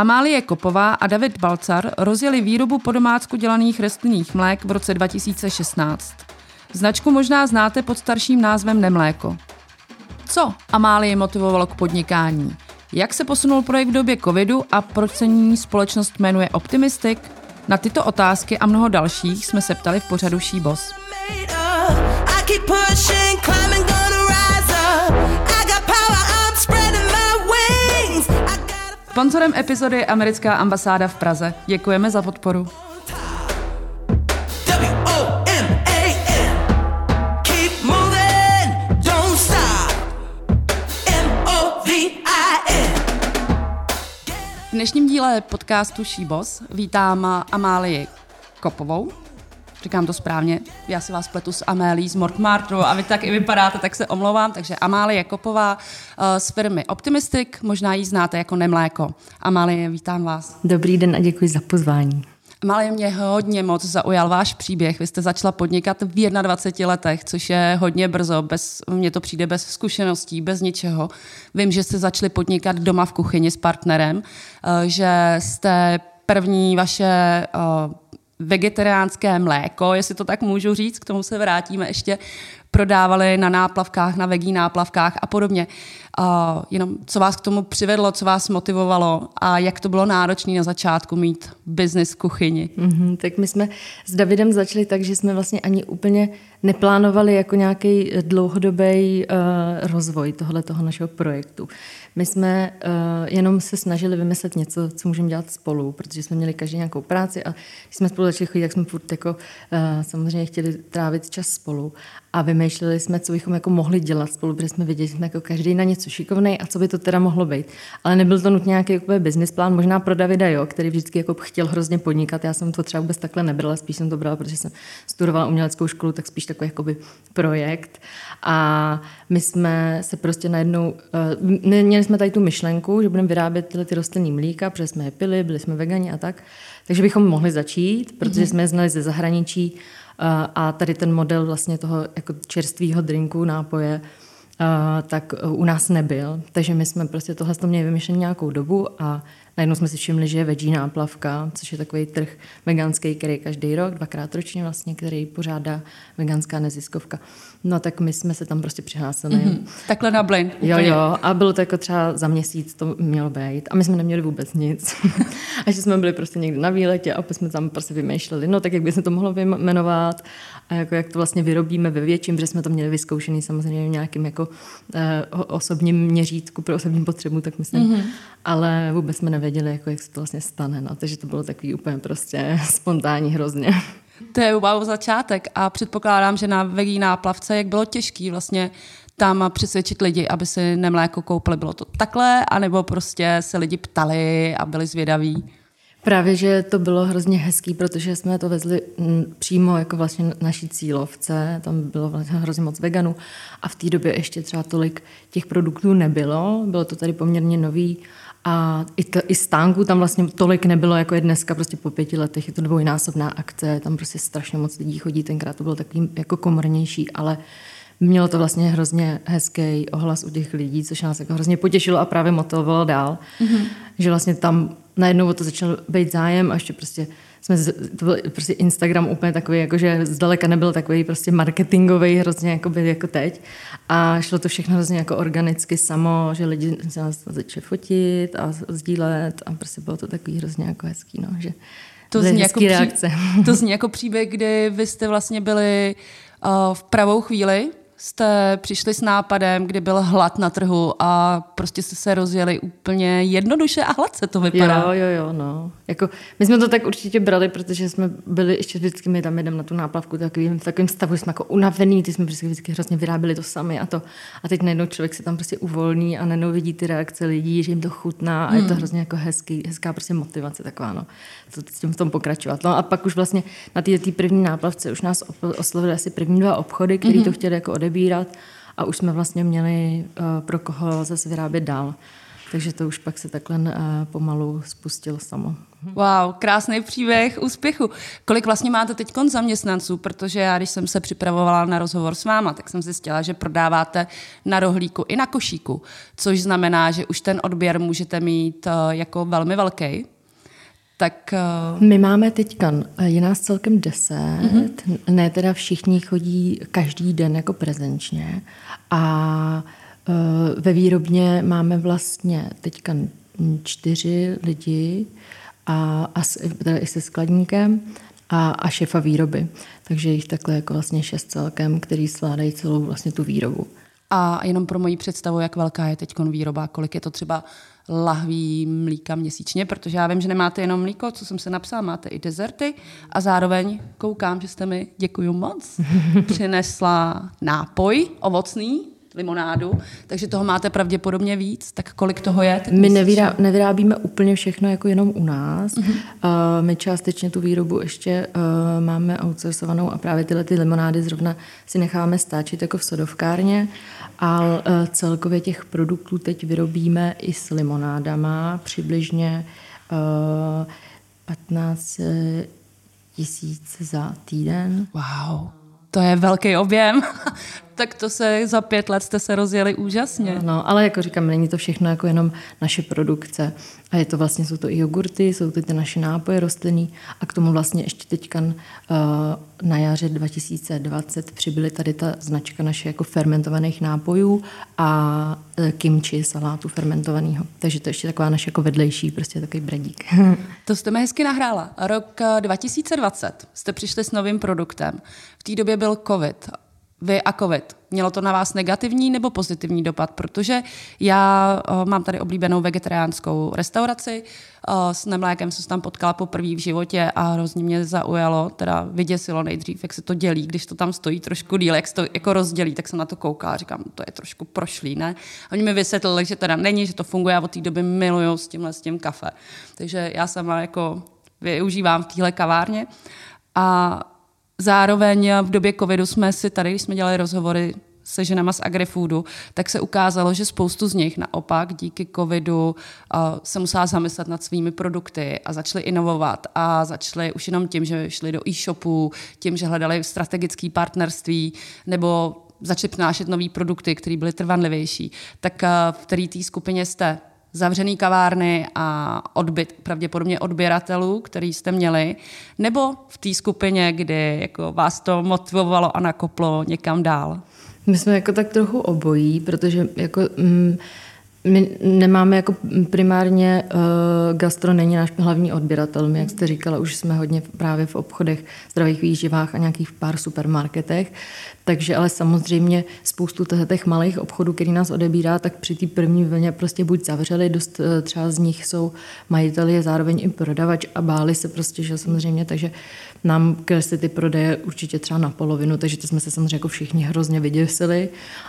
Amálie Kopová a David Balcar rozjeli výrobu po domácku dělaných rostlinných mlék v roce 2016. Značku možná znáte pod starším názvem Nemléko. Co Amálie motivovalo k podnikání? Jak se posunul projekt v době covidu a proč se ní společnost jmenuje Optimistic? Na tyto otázky a mnoho dalších jsme se ptali v pořadu Boss. Sponzorem epizody je americká ambasáda v Praze. Děkujeme za podporu. V dnešním díle podcastu Šíbos vítám Amálii Kopovou. Říkám to správně, já si vás pletu s Amélí z Mortmartru a vy tak i vypadáte, tak se omlouvám. Takže Amálie Kopová eh, z firmy Optimistic, možná ji znáte jako Nemléko. Amálie, vítám vás. Dobrý den a děkuji za pozvání. Malé mě hodně moc zaujal váš příběh. Vy jste začala podnikat v 21 letech, což je hodně brzo. Bez, mně to přijde bez zkušeností, bez ničeho. Vím, že jste začali podnikat doma v kuchyni s partnerem, eh, že jste první vaše eh, vegetariánské mléko, jestli to tak můžu říct, k tomu se vrátíme ještě, prodávali na náplavkách, na vegí náplavkách a podobně. Uh, jenom co vás k tomu přivedlo, co vás motivovalo a jak to bylo náročné na začátku mít biznis v kuchyni? Mm-hmm, tak my jsme s Davidem začali tak, že jsme vlastně ani úplně neplánovali jako nějaký dlouhodobý uh, rozvoj tohle toho našeho projektu. My jsme uh, jenom se snažili vymyslet něco, co můžeme dělat spolu, protože jsme měli každý nějakou práci a když jsme spolu začali chodit, tak jsme furt jako, samozřejmě chtěli trávit čas spolu a vymýšleli jsme, co bychom jako mohli dělat spolu, protože jsme viděli, že jsme jako každý na něco šikovný a co by to teda mohlo být. Ale nebyl to nutně nějaký jako business plán, možná pro Davida, jo, který vždycky jako chtěl hrozně podnikat. Já jsem to třeba vůbec takhle nebrala, spíš jsem to brala, protože jsem studovala uměleckou školu, tak spíš takový jakoby projekt. A my jsme se prostě najednou, uh, měli jsme tady tu myšlenku, že budeme vyrábět tyhle ty rostlinný mlíka, protože jsme je pili, byli jsme vegani a tak. Takže bychom mohli začít, protože mm-hmm. jsme je znali ze zahraničí a tady ten model vlastně toho jako čerstvého drinku, nápoje, tak u nás nebyl. Takže my jsme prostě tohle měli vymyšlené nějakou dobu a najednou jsme si všimli, že je veggie náplavka, což je takový trh veganský, který každý rok, dvakrát ročně vlastně, který pořádá veganská neziskovka. No tak my jsme se tam prostě přihlásili. Mm-hmm. Takhle na blind. Jo, jo. A bylo to jako třeba za měsíc to mělo být. A my jsme neměli vůbec nic. a že jsme byli prostě někde na výletě a opět jsme tam prostě vymýšleli, no tak jak by se to mohlo vyjmenovat a jako jak to vlastně vyrobíme ve větším, protože jsme to měli vyzkoušený samozřejmě v nějakým jako eh, osobním měřítku pro osobní potřebu, tak myslím. Mm-hmm. Ale vůbec jsme nevěděli, jako jak se to vlastně stane. No. Takže to bylo takový úplně prostě spontánní hrozně. To je wow začátek a předpokládám, že na vegí náplavce, jak bylo těžký vlastně tam přesvědčit lidi, aby si nemléko koupili. Bylo to takhle, anebo prostě se lidi ptali a byli zvědaví? Právě, že to bylo hrozně hezký, protože jsme to vezli mm, přímo jako vlastně naší cílovce, tam bylo vlastně hrozně moc veganů a v té době ještě třeba tolik těch produktů nebylo, bylo to tady poměrně nový a i, to, i stánku tam vlastně tolik nebylo, jako je dneska, prostě po pěti letech je to dvojnásobná akce, tam prostě strašně moc lidí chodí, tenkrát to bylo takový jako komornější, ale mělo to vlastně hrozně hezký ohlas u těch lidí, což nás jako hrozně potěšilo a právě motivovalo dál, mm-hmm. že vlastně tam najednou to začal být zájem a ještě prostě jsme, to byl prostě Instagram úplně takový, jakože zdaleka nebyl takový prostě marketingový hrozně jako, by, jako teď a šlo to všechno hrozně jako organicky samo, že lidi se nás začali fotit a sdílet a prostě bylo to takový hrozně jako hezký, no, že to zní, jako reakce. Pří, to zní jako příběh, kdy vy jste vlastně byli uh, v pravou chvíli, jste přišli s nápadem, kdy byl hlad na trhu a prostě jste se rozjeli úplně jednoduše a hladce to vypadá. Jo, jo, jo, no. Jako, my jsme to tak určitě brali, protože jsme byli ještě vždycky, my tam jdeme na tu náplavku takovým, v takovém stavu, jsme jako unavený, ty jsme prostě vždycky hrozně vyráběli to sami a to. A teď najednou člověk se tam prostě uvolní a najednou vidí ty reakce lidí, že jim to chutná a hmm. je to hmm. hrozně jako hezký, hezká prostě motivace taková, no. To, s tím v tom pokračovat. No a pak už vlastně na té první náplavce už nás oslovili asi první dva obchody, které hmm. to chtěli jako odebírat a už jsme vlastně měli uh, pro koho zase vyrábět dál. Takže to už pak se takhle uh, pomalu spustilo samo. Wow, krásný příběh úspěchu. Kolik vlastně máte teď zaměstnanců? Protože já, když jsem se připravovala na rozhovor s váma, tak jsem zjistila, že prodáváte na rohlíku i na košíku, což znamená, že už ten odběr můžete mít uh, jako velmi velký. Tak, uh... My máme teďka, je nás celkem deset, mm-hmm. ne teda všichni chodí každý den jako prezenčně a uh, ve výrobně máme vlastně teďka čtyři lidi a, a teda i se skladníkem a, a šefa výroby. Takže jich takhle jako vlastně šest celkem, který zvládají celou vlastně tu výrobu. A jenom pro moji představu, jak velká je teď výroba, kolik je to třeba lahví mlíka měsíčně, protože já vím, že nemáte jenom mlíko, co jsem se napsala, máte i dezerty. A zároveň koukám, že jste mi, děkuji moc, přinesla nápoj ovocný, limonádu, takže toho máte pravděpodobně víc. Tak kolik toho je? My nevyrá, nevyrábíme úplně všechno jako jenom u nás. Uh-huh. Uh, my částečně tu výrobu ještě uh, máme outsourcovanou a právě tyhle ty limonády zrovna si necháme stáčit jako v sodovkárně. A uh, celkově těch produktů teď vyrobíme i s limonádama přibližně uh, 15 tisíc za týden. Wow, to je velký objem. Tak to se za pět let jste se rozjeli úžasně. No, ale jako říkám, není to všechno jako jenom naše produkce. A je to vlastně, jsou to i jogurty, jsou to ty naše nápoje rostlinný a k tomu vlastně ještě teďka uh, na jaře 2020 přibyly tady ta značka naše jako fermentovaných nápojů a uh, kimchi salátu fermentovaného. Takže to je ještě taková naše jako vedlejší, prostě takový bradík. to jste mi hezky nahrála. Rok 2020 eh, jste přišli s novým produktem. V té době byl covid vy a covid. Mělo to na vás negativní nebo pozitivní dopad? Protože já uh, mám tady oblíbenou vegetariánskou restauraci, uh, s nemlékem jsem se tam potkala poprvé v životě a hrozně mě zaujalo, teda vyděsilo nejdřív, jak se to dělí, když to tam stojí trošku díl, jak se to jako rozdělí, tak jsem na to koukala a říkám, to je trošku prošlý, ne? A oni mi vysvětlili, že teda není, že to funguje a od té doby miluju s tímhle s tím kafe. Takže já sama jako využívám v téhle kavárně a Zároveň v době covidu jsme si tady, když jsme dělali rozhovory se ženama z AgriFoodu, tak se ukázalo, že spoustu z nich naopak díky covidu uh, se musela zamyslet nad svými produkty a začaly inovovat a začaly už jenom tím, že šli do e-shopu, tím, že hledali strategické partnerství nebo začali přinášet nové produkty, které byly trvanlivější. Tak uh, v které té skupině jste? Zavřený kavárny a odbyt, pravděpodobně odběratelů, který jste měli, nebo v té skupině, kdy jako vás to motivovalo a nakoplo někam dál? My jsme jako tak trochu obojí, protože jako... Mm, my nemáme jako primárně, uh, gastro není náš hlavní odběratel. My, jak jste říkala, už jsme hodně právě v obchodech, zdravých výživách a nějakých pár supermarketech. Takže ale samozřejmě spoustu těch malých obchodů, který nás odebírá, tak při té první vlně prostě buď zavřeli, dost eh, třeba z nich jsou majiteli, je zároveň i prodavač a báli se prostě, že samozřejmě, takže nám klesly ty prodeje určitě třeba na polovinu, takže to jsme se samozřejmě jako všichni hrozně vyděsili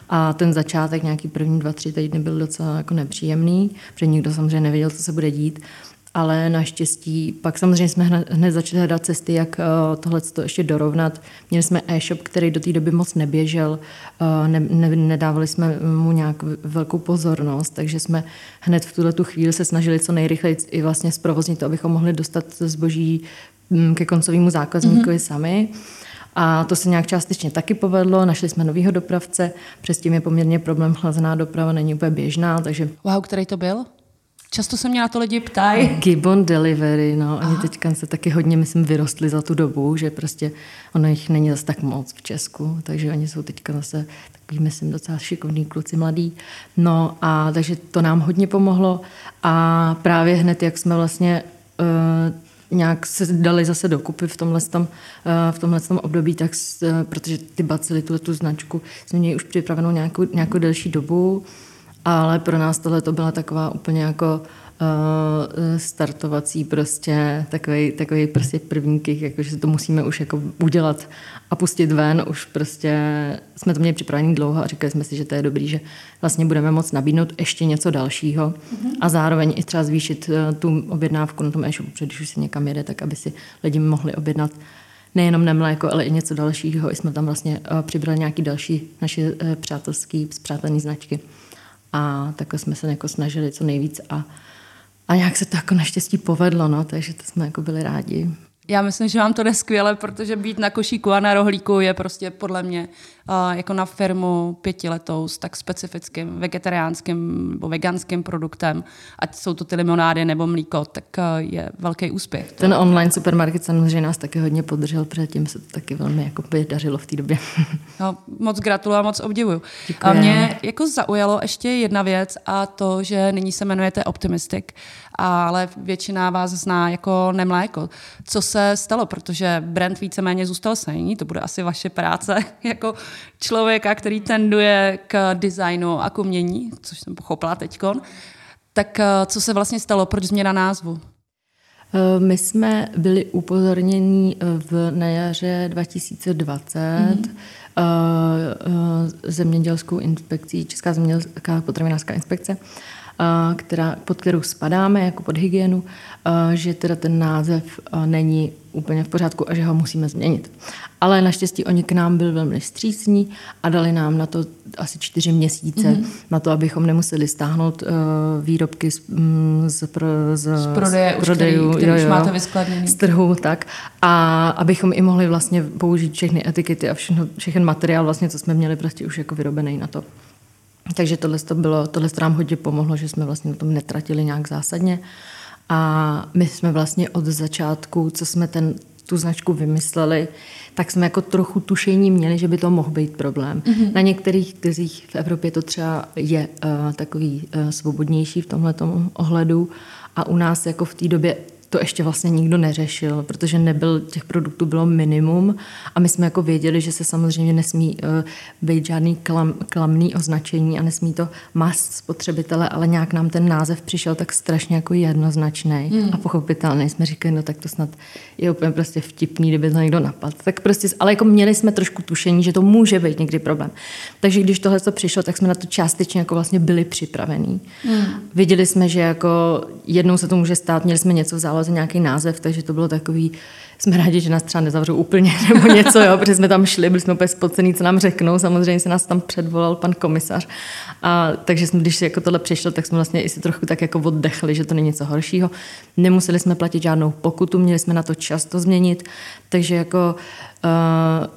a ten začátek, nějaký první dva, tři týdny byl docela jako nepříjemný, protože nikdo samozřejmě nevěděl, co se bude dít ale naštěstí pak samozřejmě jsme hned, začali hledat cesty, jak uh, tohle to ještě dorovnat. Měli jsme e-shop, který do té doby moc neběžel, uh, ne, ne, nedávali jsme mu nějak velkou pozornost, takže jsme hned v tuhle tu chvíli se snažili co nejrychleji i vlastně zprovoznit to, abychom mohli dostat zboží ke koncovému zákazníkovi mm-hmm. sami. A to se nějak částečně taky povedlo. Našli jsme novýho dopravce, tím je poměrně problém chlazená doprava, není úplně běžná, takže... Wow, který to byl? Často se mě na to lidi ptají. Gibbon Delivery, no, Aha. oni teďka se taky hodně, myslím, vyrostli za tu dobu, že prostě ono jich není zase tak moc v Česku, takže oni jsou teďka zase takový, myslím, docela šikovní kluci mladí. No a takže to nám hodně pomohlo a právě hned, jak jsme vlastně uh, nějak se dali zase dokupy v tomhle, tom, v tomhle tom období, tak, protože ty bacily, tu, tu značku, jsme měli už připravenou nějakou, nějakou delší dobu, ale pro nás tohle to byla taková úplně jako startovací prostě takový, takový prostě první kych, jako, že to musíme už jako udělat a pustit ven. Už prostě jsme to měli připravený dlouho a říkali jsme si, že to je dobrý, že vlastně budeme moct nabídnout ještě něco dalšího mm-hmm. a zároveň i třeba zvýšit uh, tu objednávku na tom e-shopu, protože když už se někam jede, tak aby si lidi mohli objednat nejenom nemléko, ale i něco dalšího. I jsme tam vlastně uh, přibrali nějaký další naše přátelský, zpřátelné značky. a takhle jsme se jako snažili co nejvíc a, a nějak se to jako naštěstí povedlo, no, takže to jsme jako byli rádi. Já myslím, že vám to jde skvěle, protože být na košíku a na rohlíku je prostě podle mě uh, jako na firmu pětiletou s tak specifickým vegetariánským nebo veganským produktem, ať jsou to ty limonády nebo mlíko, tak uh, je velký úspěch. Ten online supermarket samozřejmě nás taky hodně podržel, předtím se to taky velmi jako by dařilo v té době. No, moc gratuluju a moc obdivuju. Děkuji. A mě jako zaujalo ještě jedna věc a to, že nyní se jmenujete Optimistic, ale většina vás zná jako nemléko. Co se stalo, protože brand víceméně zůstal stejný, to bude asi vaše práce jako člověka, který tenduje k designu a k umění, což jsem pochopila teďkon. Tak eh, co se vlastně stalo, proč změna názvu? Eh, my jsme byli upozorněni eh, v, na jaře 2020 mm-hmm. zemědělskou inspekcí, Česká zemědělská potravinářská inspekce, která, pod kterou spadáme jako pod hygienu, že teda ten název není úplně v pořádku a že ho musíme změnit. Ale naštěstí oni k nám byli velmi střícní a dali nám na to asi čtyři měsíce, mm-hmm. na to, abychom nemuseli stáhnout uh, výrobky z, mm, z, pro, z, z prodeje, z prodejů, který, který jo, jo, už máte vyskladněný. Z trhu, tak. A abychom i mohli vlastně použít všechny etikety a všechno, všechny materiál, vlastně, co jsme měli prostě už jako vyrobený na to. Takže tohle, to bylo, tohle to nám hodně pomohlo, že jsme vlastně na tom netratili nějak zásadně. A my jsme vlastně od začátku, co jsme ten, tu značku vymysleli, tak jsme jako trochu tušení měli, že by to mohl být problém. Mm-hmm. Na některých trzích v Evropě to třeba je uh, takový uh, svobodnější v tomhle ohledu a u nás jako v té době to ještě vlastně nikdo neřešil, protože nebyl, těch produktů bylo minimum a my jsme jako věděli, že se samozřejmě nesmí uh, být žádný klam, klamný označení a nesmí to mast spotřebitele, ale nějak nám ten název přišel tak strašně jako jednoznačný hmm. a pochopitelný. Jsme říkali, no tak to snad je úplně prostě vtipný, kdyby to někdo napadl. Tak prostě, ale jako měli jsme trošku tušení, že to může být někdy problém. Takže když tohle to přišlo, tak jsme na to částečně jako vlastně byli připravení. Hmm. Viděli jsme, že jako jednou se to může stát, měli jsme něco v záloze, nějaký název, takže to bylo takový, jsme rádi, že nás třeba nezavřou úplně nebo něco, jo, protože jsme tam šli, byli jsme úplně spocený, co nám řeknou, samozřejmě se nás tam předvolal pan komisař. A, takže jsme, když jako tohle přišlo, tak jsme vlastně i si trochu tak jako oddechli, že to není něco horšího. Nemuseli jsme platit žádnou pokutu, měli jsme na to čas to změnit, takže jako uh,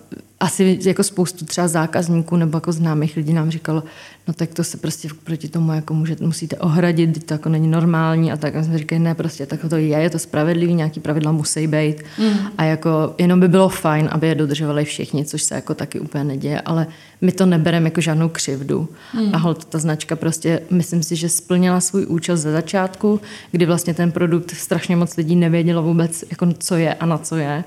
asi jako spoustu třeba zákazníků nebo jako známých lidí nám říkalo, no tak to se prostě proti tomu jako můžete, musíte ohradit, to jako není normální a tak a jsme říkali, ne, prostě tak to je, je to spravedlivý, nějaký pravidla musí být mm. A jako jenom by bylo fajn, aby je dodržovali všichni, což se jako taky úplně neděje, ale my to nebereme jako žádnou křivdu mm. a hold, ta značka prostě, myslím si, že splnila svůj účel ze začátku, kdy vlastně ten produkt strašně moc lidí nevědělo vůbec, jako co je a na co je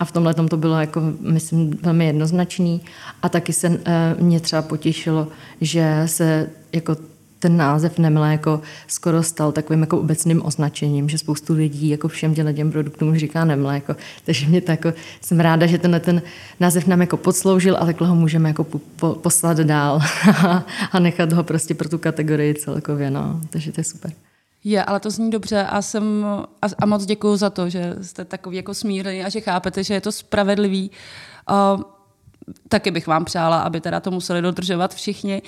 a v tomhle to bylo jako, myslím, velmi jednoznačný. A taky se e, mě třeba potěšilo, že se jako ten název nemléko skoro stal takovým jako obecným označením, že spoustu lidí jako všem těm produktům říká nemléko. Takže mě to jako, jsem ráda, že tenhle ten název nám jako podsloužil a takhle ho můžeme jako po, poslat dál a nechat ho prostě pro tu kategorii celkově. No. Takže to je super. Je, ale to zní dobře a jsem a, a moc děkuji za to, že jste takový jako smířený a že chápete, že je to spravedlivý. Uh, taky bych vám přála, aby teda to museli dodržovat všichni.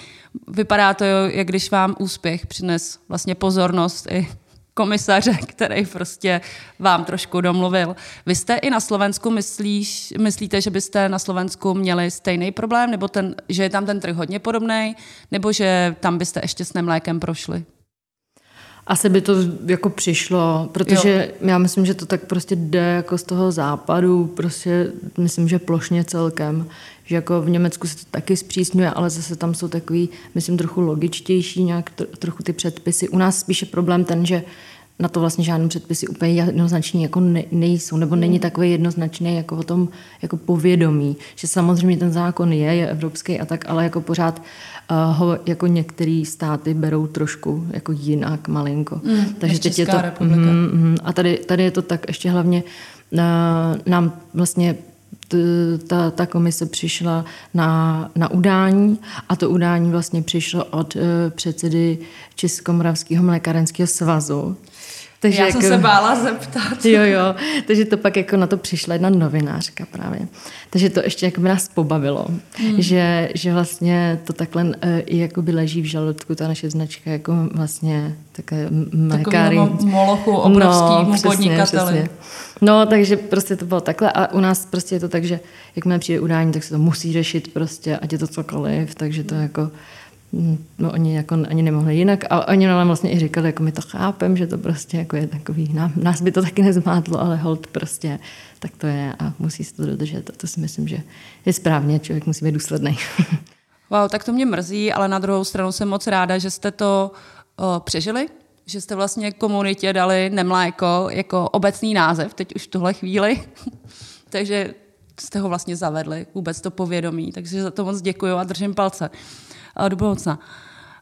Vypadá to, jak když vám úspěch přines vlastně pozornost i komisaře, který prostě vám trošku domluvil. Vy jste i na Slovensku, myslíš, myslíte, že byste na Slovensku měli stejný problém, nebo ten, že je tam ten trh hodně podobný, nebo že tam byste ještě s nemlékem prošli? Asi by to jako přišlo, protože jo. já myslím, že to tak prostě jde jako z toho západu, prostě myslím, že plošně celkem, že jako v Německu se to taky zpřísňuje, ale zase tam jsou takový, myslím, trochu logičtější nějak trochu ty předpisy. U nás spíše problém ten, že na to vlastně žádné předpisy úplně jednoznačně jako ne, nejsou, nebo není hmm. takový jednoznačný jako o tom jako povědomí, že samozřejmě ten zákon je, je evropský a tak, ale jako pořád uh, ho jako některé státy berou trošku jako jinak malinko. Mm, Takže teď je to. Mm, mm, a tady, tady je to tak ještě hlavně uh, nám vlastně ta, ta komise přišla na, na udání a to udání vlastně přišlo od uh, předsedy Českomoravského mlékárenského svazu, Takže Já jako, jsem se bála zeptat. Jo, jo, takže to pak jako na to přišla jedna novinářka právě. Takže to ještě jako by nás pobavilo, hmm. že, že vlastně to takhle uh, i jako by leží v žaludku, ta naše značka jako vlastně také mlékáry. molochu obrovským no, podnikateli. Přesně. No, takže prostě to bylo takhle a u nás prostě je to tak, že jakmile přijde udání, tak se to musí řešit prostě, ať je to cokoliv, takže to jako no oni jako ani nemohli jinak a oni nám vlastně i říkali, jako my to chápem, že to prostě jako je takový, nás by to taky nezmátlo, ale hold prostě, tak to je a musí se to dodržet a to si myslím, že je správně, člověk musí být důsledný. Wow, tak to mě mrzí, ale na druhou stranu jsem moc ráda, že jste to o, přežili, že jste vlastně komunitě dali nemléko jako obecný název, teď už v tuhle chvíli. Takže jste ho vlastně zavedli, vůbec to povědomí. Takže za to moc děkuji a držím palce do budoucna.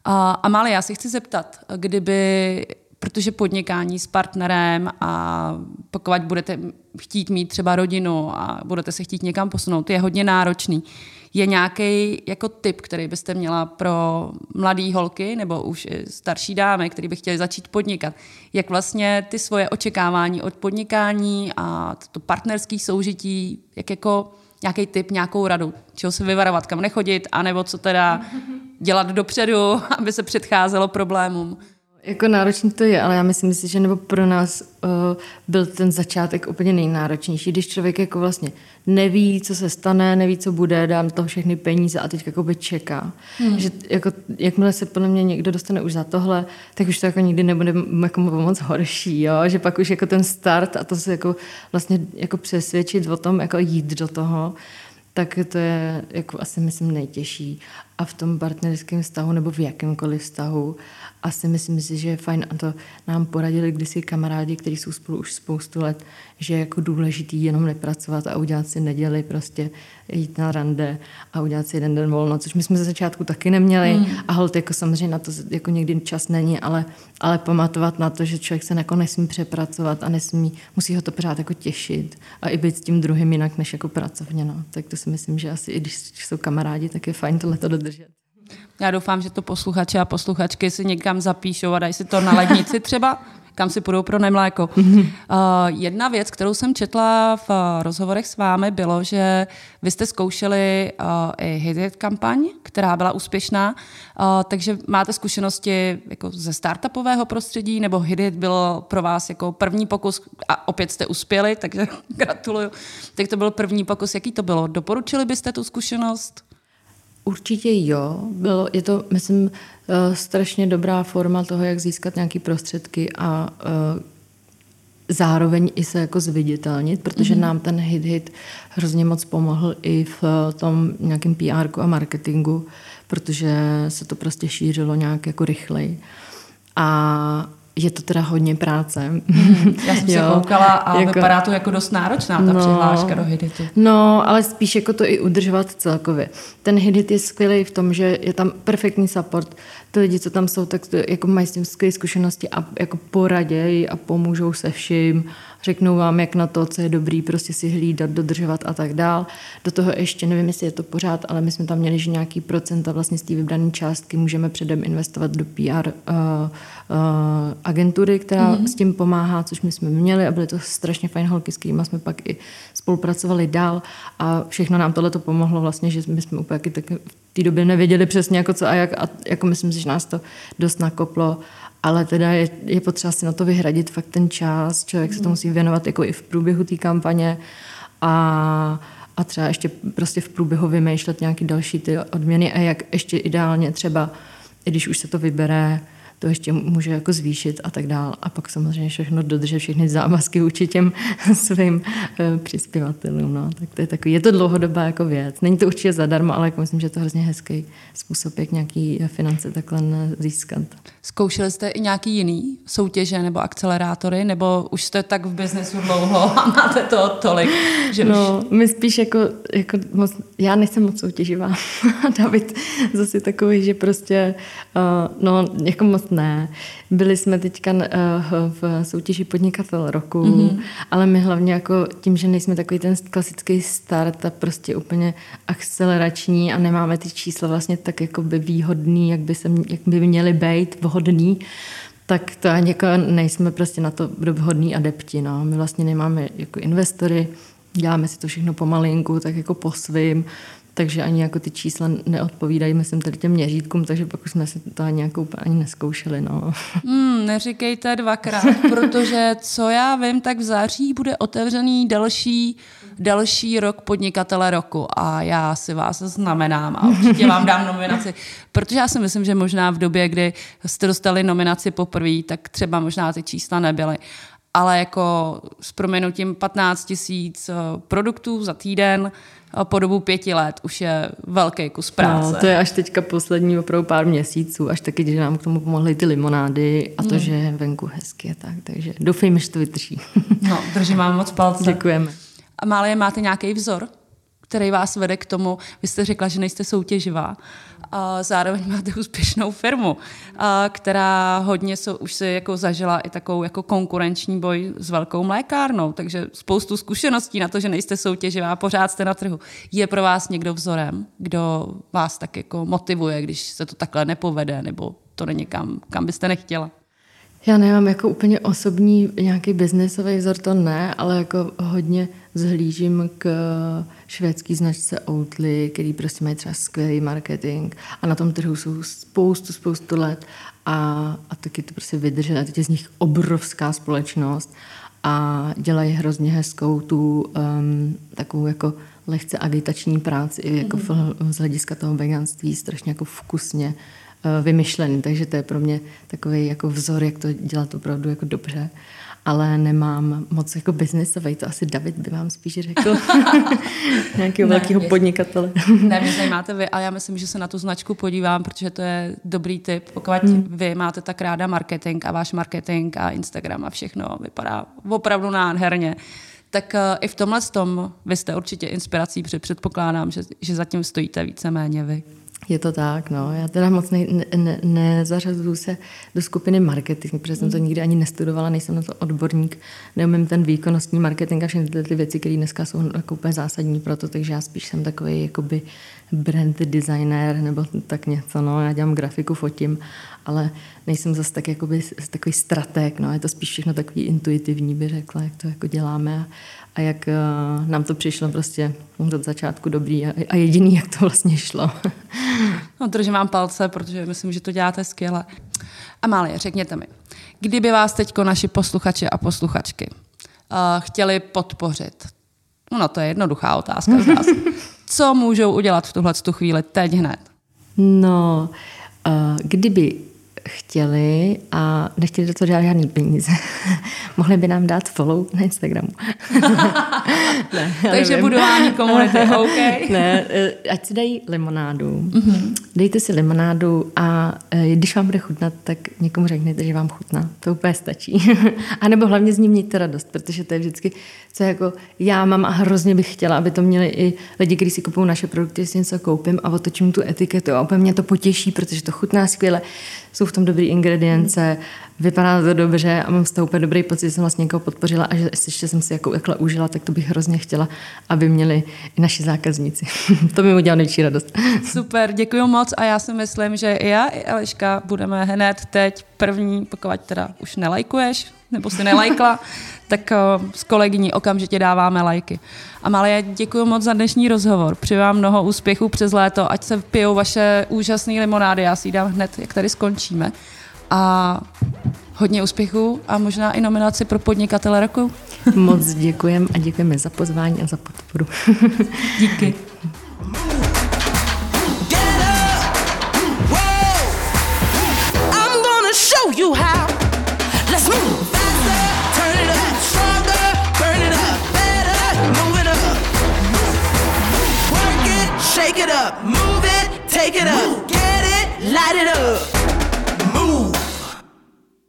A já si chci zeptat, kdyby, protože podnikání s partnerem a pokud budete chtít mít třeba rodinu a budete se chtít někam posunout, je hodně náročný. Je nějaký jako tip, který byste měla pro mladé holky nebo už starší dámy, který by chtěli začít podnikat? Jak vlastně ty svoje očekávání od podnikání a to partnerský soužití, jak jako nějaký tip, nějakou radu, čeho se vyvarovat, kam nechodit, anebo co teda dělat dopředu, aby se předcházelo problémům. Jako náročný to je, ale já myslím si, že nebo pro nás uh, byl ten začátek úplně nejnáročnější, když člověk jako vlastně neví, co se stane, neví, co bude, dá na to všechny peníze a teď jako by čeká. Hmm. Že jako, jakmile se podle mě někdo dostane už za tohle, tak už to jako nikdy nebude jako moc horší, jo? že pak už jako ten start a to se jako vlastně jako přesvědčit o tom, jako jít do toho, tak to je jako asi myslím nejtěžší. A v tom partnerském vztahu nebo v jakémkoliv vztahu asi myslím si, že je fajn a to nám poradili kdysi kamarádi, kteří jsou spolu už spoustu let, že je jako důležitý jenom nepracovat a udělat si neděli, prostě jít na rande a udělat si jeden den volno, což my jsme ze začátku taky neměli mm. a hold jako samozřejmě na to jako někdy čas není, ale, ale pamatovat na to, že člověk se jako nesmí přepracovat a nesmí, musí ho to pořád jako těšit a i být s tím druhým jinak než jako pracovně, no. Tak to si myslím, že asi i když jsou kamarádi, tak je fajn tohle to dodržet. Já doufám, že to posluchače a posluchačky si někam zapíšou a dají si to na lednici třeba, kam si půjdou pro nemléko. uh, jedna věc, kterou jsem četla v rozhovorech s vámi, bylo, že vy jste zkoušeli uh, i hit kampaň, která byla úspěšná, uh, takže máte zkušenosti jako ze startupového prostředí, nebo hit bylo pro vás jako první pokus a opět jste uspěli, takže gratuluju. Tak to byl první pokus. Jaký to bylo? Doporučili byste tu zkušenost? Určitě jo. Bylo, je to, myslím, eh, strašně dobrá forma toho, jak získat nějaké prostředky a uh, zároveň i se jako zviditelnit, protože mm-hmm. nám ten hit hit hrozně moc pomohl i v tom nějakém PR a marketingu, protože se to prostě šířilo nějak jako rychleji. A je to teda hodně práce. Hmm, já jsem se koukala a jako, vypadá to jako dost náročná ta no, přihláška do Hiditu. No, ale spíš jako to i udržovat celkově. Ten Hidit je skvělý v tom, že je tam perfektní support. Ty lidi, co tam jsou, tak to, jako mají s tím skvělé zkušenosti a jako poradějí a pomůžou se vším řeknou vám, jak na to, co je dobrý, prostě si hlídat, dodržovat a tak dál. Do toho ještě nevím, jestli je to pořád, ale my jsme tam měli, že nějaký procent a vlastně z té vybrané částky můžeme předem investovat do PR uh, uh, agentury, která mm-hmm. s tím pomáhá, což my jsme měli a byly to strašně fajn holky, s kterými jsme pak i spolupracovali dál a všechno nám tohle to pomohlo vlastně, že my jsme úplně tak v té době nevěděli přesně jako co a jak a jako myslím si, že nás to dost nakoplo. Ale teda je, je potřeba si na to vyhradit fakt ten čas, člověk se to musí věnovat jako i v průběhu té kampaně. A, a třeba ještě prostě v průběhu vymýšlet nějaký další ty odměny a jak ještě ideálně třeba, i když už se to vybere, to ještě může jako zvýšit a tak dál. A pak samozřejmě všechno dodržet, všechny závazky vůči těm svým uh, přispěvatelům. No. Tak to je takový, je to dlouhodobá jako věc. Není to určitě zadarmo, ale jako myslím, že je to hrozně hezký způsob, jak nějaký finance takhle získat. Zkoušeli jste i nějaký jiný soutěže nebo akcelerátory, nebo už jste tak v biznesu dlouho a máte to tolik? Že no, už... my spíš jako, jako moc, já nejsem moc soutěživá. David zase takový, že prostě, uh, no, jako moc ne. Byli jsme teďka uh, v soutěži podnikatel roku, mm-hmm. ale my hlavně jako tím, že nejsme takový ten klasický start a prostě úplně akcelerační a nemáme ty čísla vlastně tak jako by výhodný, jak by, se, jak by měly být vhodný, tak to ani jako nejsme prostě na to vhodní adepti. No. My vlastně nemáme jako investory, děláme si to všechno pomalinku, tak jako po svým, takže ani jako ty čísla neodpovídají, myslím, tady těm měřítkům, takže pak už jsme si to ani jako ani neskoušeli. No. Hmm, neříkejte dvakrát, protože co já vím, tak v září bude otevřený další, další rok podnikatele roku a já si vás znamenám a určitě vám dám nominaci, protože já si myslím, že možná v době, kdy jste dostali nominaci poprvé, tak třeba možná ty čísla nebyly ale jako s proměnutím 15 tisíc eh, produktů za týden po dobu pěti let už je velký kus práce. No, to je až teďka poslední opravdu pár měsíců, až taky, že nám k tomu pomohly ty limonády a to, mm. že je venku hezky a tak, takže doufejme, že to vydrží. No, držím vám moc palce. Děkujeme. A Málie, máte nějaký vzor, který vás vede k tomu, vy jste řekla, že nejste soutěživá, a zároveň máte úspěšnou firmu, a která hodně so, už se jako zažila i takovou jako konkurenční boj s velkou mlékárnou, takže spoustu zkušeností na to, že nejste soutěživá, pořád jste na trhu. Je pro vás někdo vzorem, kdo vás tak jako motivuje, když se to takhle nepovede, nebo to není kam, kam byste nechtěla? Já nemám jako úplně osobní nějaký biznesový vzor, to ne, ale jako hodně zhlížím k švédský značce Outly, který prostě mají třeba skvělý marketing a na tom trhu jsou spoustu, spoustu let a, a taky to prostě vydrželi. Teď je z nich obrovská společnost a dělají hrozně hezkou tu um, takovou jako lehce agitační práci i jako mm-hmm. z hlediska toho veganství strašně jako vkusně uh, vymyšlený, takže to je pro mě takový jako vzor, jak to dělat opravdu jako dobře ale nemám moc jako biznesový, to asi David by vám spíš řekl. Nějakého velkého podnikatele. ne, mě zajímáte vy, ale já myslím, že se na tu značku podívám, protože to je dobrý tip. Pokud hmm. vy máte tak ráda marketing a váš marketing a Instagram a všechno vypadá opravdu nádherně, tak uh, i v tomhle tom vy jste určitě inspirací, protože předpokládám, že, že zatím stojíte víceméně vy. Je to tak, no. Já teda moc ne, ne, nezařazuju se do skupiny marketing, protože jsem to nikdy ani nestudovala, nejsem na to odborník, neumím ten výkonnostní marketing a všechny ty věci, které dneska jsou jako úplně zásadní pro to, takže já spíš jsem takový jakoby brand designer nebo tak něco, no. Já dělám grafiku, fotím, ale nejsem zase tak jakoby takový strateg, no. Je to spíš všechno takový intuitivní, by řekla, jak to jako děláme a, a jak uh, nám to přišlo prostě od začátku dobrý a, a jediný, jak to vlastně šlo. no, držím vám palce, protože myslím, že to děláte skvěle. Amálie, řekněte mi, kdyby vás teď naši posluchači a posluchačky uh, chtěli podpořit, no to je jednoduchá otázka Co můžou udělat v tuhle chvíli teď hned? No, uh, kdyby chtěli a nechtěli do toho dělat žádný peníze. Mohli by nám dát follow na Instagramu. ne, Takže budování komunity, OK. ne, eh, ať si dají limonádu. Mm-hmm. Dejte si limonádu a eh, když vám bude chutnat, tak někomu řekněte, že vám chutná. To úplně stačí. a nebo hlavně z ní mějte radost, protože to je vždycky, co jako já mám a hrozně bych chtěla, aby to měli i lidi, kteří si kupují naše produkty, si něco koupím a otočím tu etiketu a úplně mě to potěší, protože to chutná skvěle jsou v tom dobré ingredience, vypadá to dobře a mám z toho úplně dobrý pocit, že jsem vlastně někoho podpořila a že ještě jsem si jako takhle užila, tak to bych hrozně chtěla, aby měli i naši zákazníci. to mi udělalo největší radost. Super, děkuji moc a já si myslím, že i já, i Eliška budeme hned teď první, pokud teda už nelajkuješ, nebo si nelajkla, tak eh, s kolegyní okamžitě dáváme lajky. A Malie, děkuji moc za dnešní rozhovor. Přeji vám mnoho úspěchů přes léto, ať se pijou vaše úžasné limonády. Já si ji dám hned, jak tady skončíme. A hodně úspěchů a možná i nominaci pro podnikatele roku. Moc děkujeme a děkujeme za pozvání a za podporu. Díky. Take it up, move it up, move it, take it up, get it, light it up.